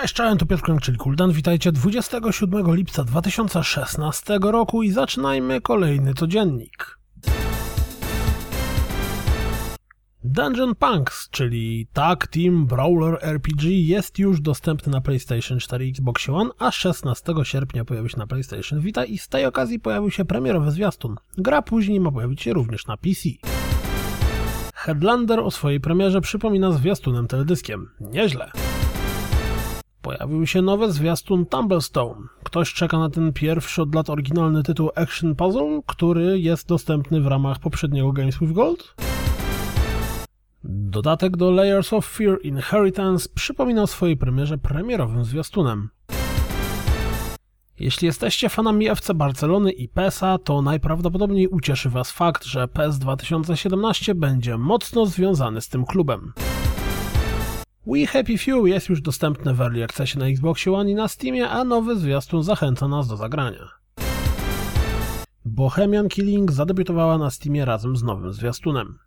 cześć, to Piotr Krąg, czyli Kuldan. Witajcie 27 lipca 2016 roku i zaczynajmy kolejny codziennik. Dungeon Punks, czyli Tag Team Brawler RPG jest już dostępny na PlayStation 4 i Xbox One, a 16 sierpnia pojawi się na PlayStation Vita i z tej okazji pojawił się premierowy zwiastun. Gra później ma pojawić się również na PC. Headlander o swojej premierze przypomina zwiastunem teledyskiem. Nieźle. Pojawił się nowy zwiastun Tumblestone. Ktoś czeka na ten pierwszy od lat oryginalny tytuł Action Puzzle, który jest dostępny w ramach poprzedniego Games with Gold. Dodatek do Layers of Fear Inheritance przypomina o swojej premierze premierowym zwiastunem. Jeśli jesteście fanami FC Barcelony i PESA, to najprawdopodobniej ucieszy Was fakt, że PES 2017 będzie mocno związany z tym klubem. We Happy Few jest już dostępny w Early Accessie na Xbox One i na Steamie, a nowy zwiastun zachęca nas do zagrania. Bohemian Killing zadebiutowała na Steamie razem z nowym zwiastunem.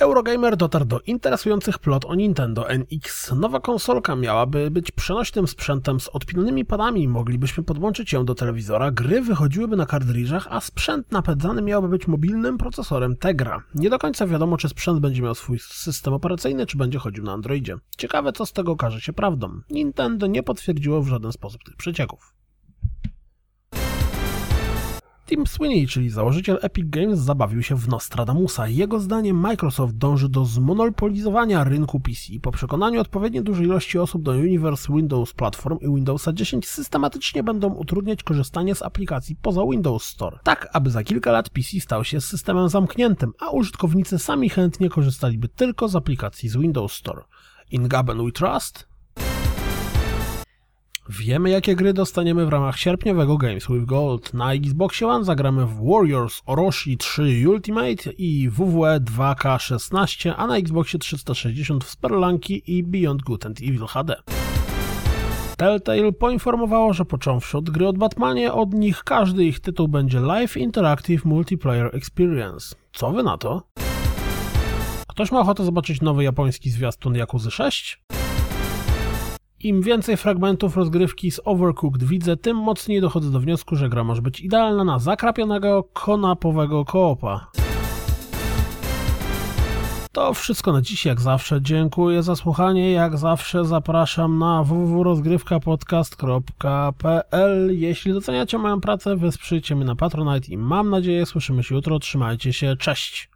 Eurogamer dotarł do interesujących plot o Nintendo NX. Nowa konsolka miałaby być przenośnym sprzętem z odpinanymi padami, moglibyśmy podłączyć ją do telewizora, gry wychodziłyby na kartridżach, a sprzęt napędzany miałby być mobilnym procesorem Tegra. Nie do końca wiadomo, czy sprzęt będzie miał swój system operacyjny, czy będzie chodził na Androidzie. Ciekawe, co z tego okaże się prawdą. Nintendo nie potwierdziło w żaden sposób tych przecieków. Tim Sweeney, czyli założyciel Epic Games, zabawił się w Nostradamusa. Jego zdaniem Microsoft dąży do zmonopolizowania rynku PC. Po przekonaniu odpowiedniej dużej ilości osób do Universe Windows Platform i Windowsa 10 systematycznie będą utrudniać korzystanie z aplikacji poza Windows Store. Tak, aby za kilka lat PC stał się systemem zamkniętym, a użytkownicy sami chętnie korzystaliby tylko z aplikacji z Windows Store. In Gaben We Trust? Wiemy, jakie gry dostaniemy w ramach sierpniowego Games with Gold. Na Xbox One zagramy w Warriors Orochi 3 Ultimate i WWE 2K16, a na Xboxie 360 w Spelunky i Beyond Good and Evil HD. Telltale poinformowało, że począwszy od gry od Batmanie, od nich każdy ich tytuł będzie Live Interactive Multiplayer Experience. Co wy na to? Ktoś ma ochotę zobaczyć nowy japoński zwiastun Yakuza 6? Im więcej fragmentów rozgrywki z Overcooked widzę, tym mocniej dochodzę do wniosku, że gra może być idealna na zakrapionego, konapowego koopa. To wszystko na dziś, jak zawsze. Dziękuję za słuchanie. Jak zawsze zapraszam na www.rozgrywkapodcast.pl Jeśli doceniacie moją pracę, wesprzyjcie mnie na Patronite i mam nadzieję słyszymy się jutro. Trzymajcie się. Cześć!